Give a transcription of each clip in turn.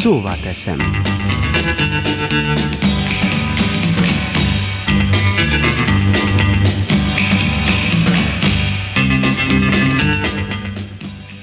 Szóvá teszem.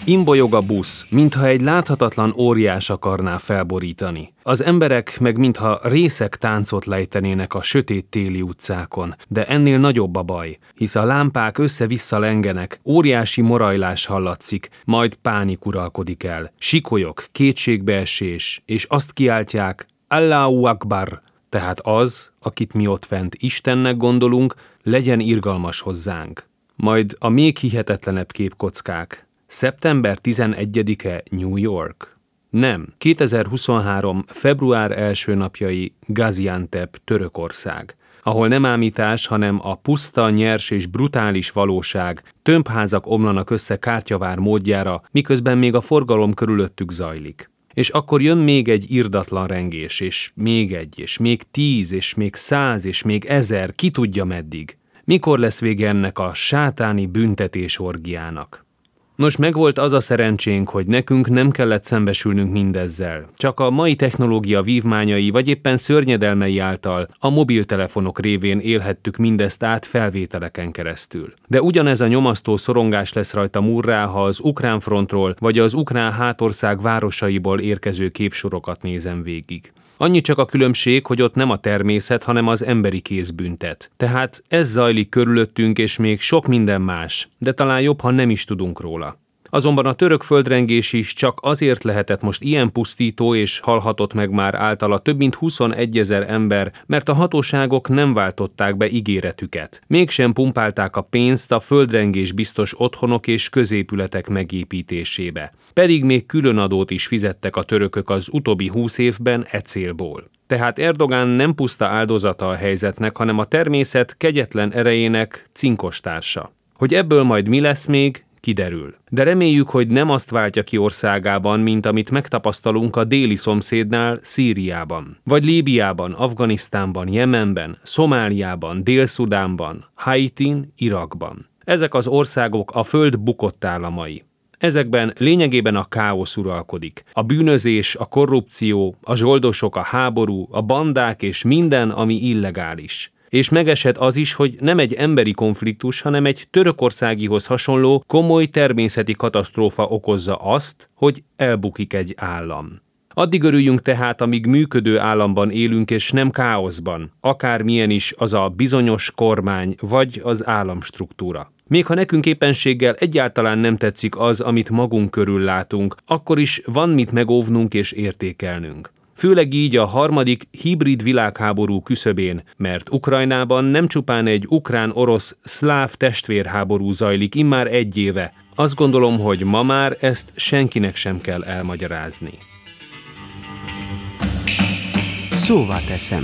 Imbolyog a busz, mintha egy láthatatlan óriás akarná felborítani. Az emberek meg mintha részek táncot lejtenének a sötét téli utcákon, de ennél nagyobb a baj, hisz a lámpák össze-vissza lengenek, óriási morajlás hallatszik, majd pánik uralkodik el. Sikolyok, kétségbeesés, és azt kiáltják, Allahu Akbar, tehát az, akit mi ott fent Istennek gondolunk, legyen irgalmas hozzánk. Majd a még hihetetlenebb képkockák, Szeptember 11-e New York? Nem. 2023. február első napjai Gaziantep, Törökország ahol nem ámítás, hanem a puszta, nyers és brutális valóság, tömbházak omlanak össze kártyavár módjára, miközben még a forgalom körülöttük zajlik. És akkor jön még egy irdatlan rengés, és még egy, és még tíz, és még száz, és még ezer, ki tudja meddig. Mikor lesz vége ennek a sátáni büntetés orgiának? Nos, megvolt az a szerencsénk, hogy nekünk nem kellett szembesülnünk mindezzel. Csak a mai technológia vívmányai vagy éppen szörnyedelmei által a mobiltelefonok révén élhettük mindezt át felvételeken keresztül. De ugyanez a nyomasztó szorongás lesz rajta murrá, ha az ukrán frontról vagy az ukrán hátország városaiból érkező képsorokat nézem végig. Annyi csak a különbség, hogy ott nem a természet, hanem az emberi kéz büntet. Tehát ez zajlik körülöttünk, és még sok minden más, de talán jobb, ha nem is tudunk róla. Azonban a török földrengés is csak azért lehetett most ilyen pusztító és halhatott meg már általa több mint 21 ezer ember, mert a hatóságok nem váltották be ígéretüket. Mégsem pumpálták a pénzt a földrengés biztos otthonok és középületek megépítésébe. Pedig még különadót is fizettek a törökök az utóbbi húsz évben e célból. Tehát Erdogán nem puszta áldozata a helyzetnek, hanem a természet kegyetlen erejének cinkos társa. Hogy ebből majd mi lesz még, kiderül. De reméljük, hogy nem azt váltja ki országában, mint amit megtapasztalunk a déli szomszédnál, Szíriában, vagy Líbiában, Afganisztánban, Jemenben, Szomáliában, Dél-Szudánban, Haitin, Irakban. Ezek az országok a föld bukott államai. Ezekben lényegében a káosz uralkodik. A bűnözés, a korrupció, a zsoldosok, a háború, a bandák és minden, ami illegális és megesett az is, hogy nem egy emberi konfliktus, hanem egy törökországihoz hasonló komoly természeti katasztrófa okozza azt, hogy elbukik egy állam. Addig örüljünk tehát, amíg működő államban élünk, és nem káoszban, akármilyen is az a bizonyos kormány vagy az államstruktúra. Még ha nekünk éppenséggel egyáltalán nem tetszik az, amit magunk körül látunk, akkor is van mit megóvnunk és értékelnünk főleg így a harmadik hibrid világháború küszöbén, mert Ukrajnában nem csupán egy ukrán-orosz szláv testvérháború zajlik immár egy éve. Azt gondolom, hogy ma már ezt senkinek sem kell elmagyarázni. Szóval teszem.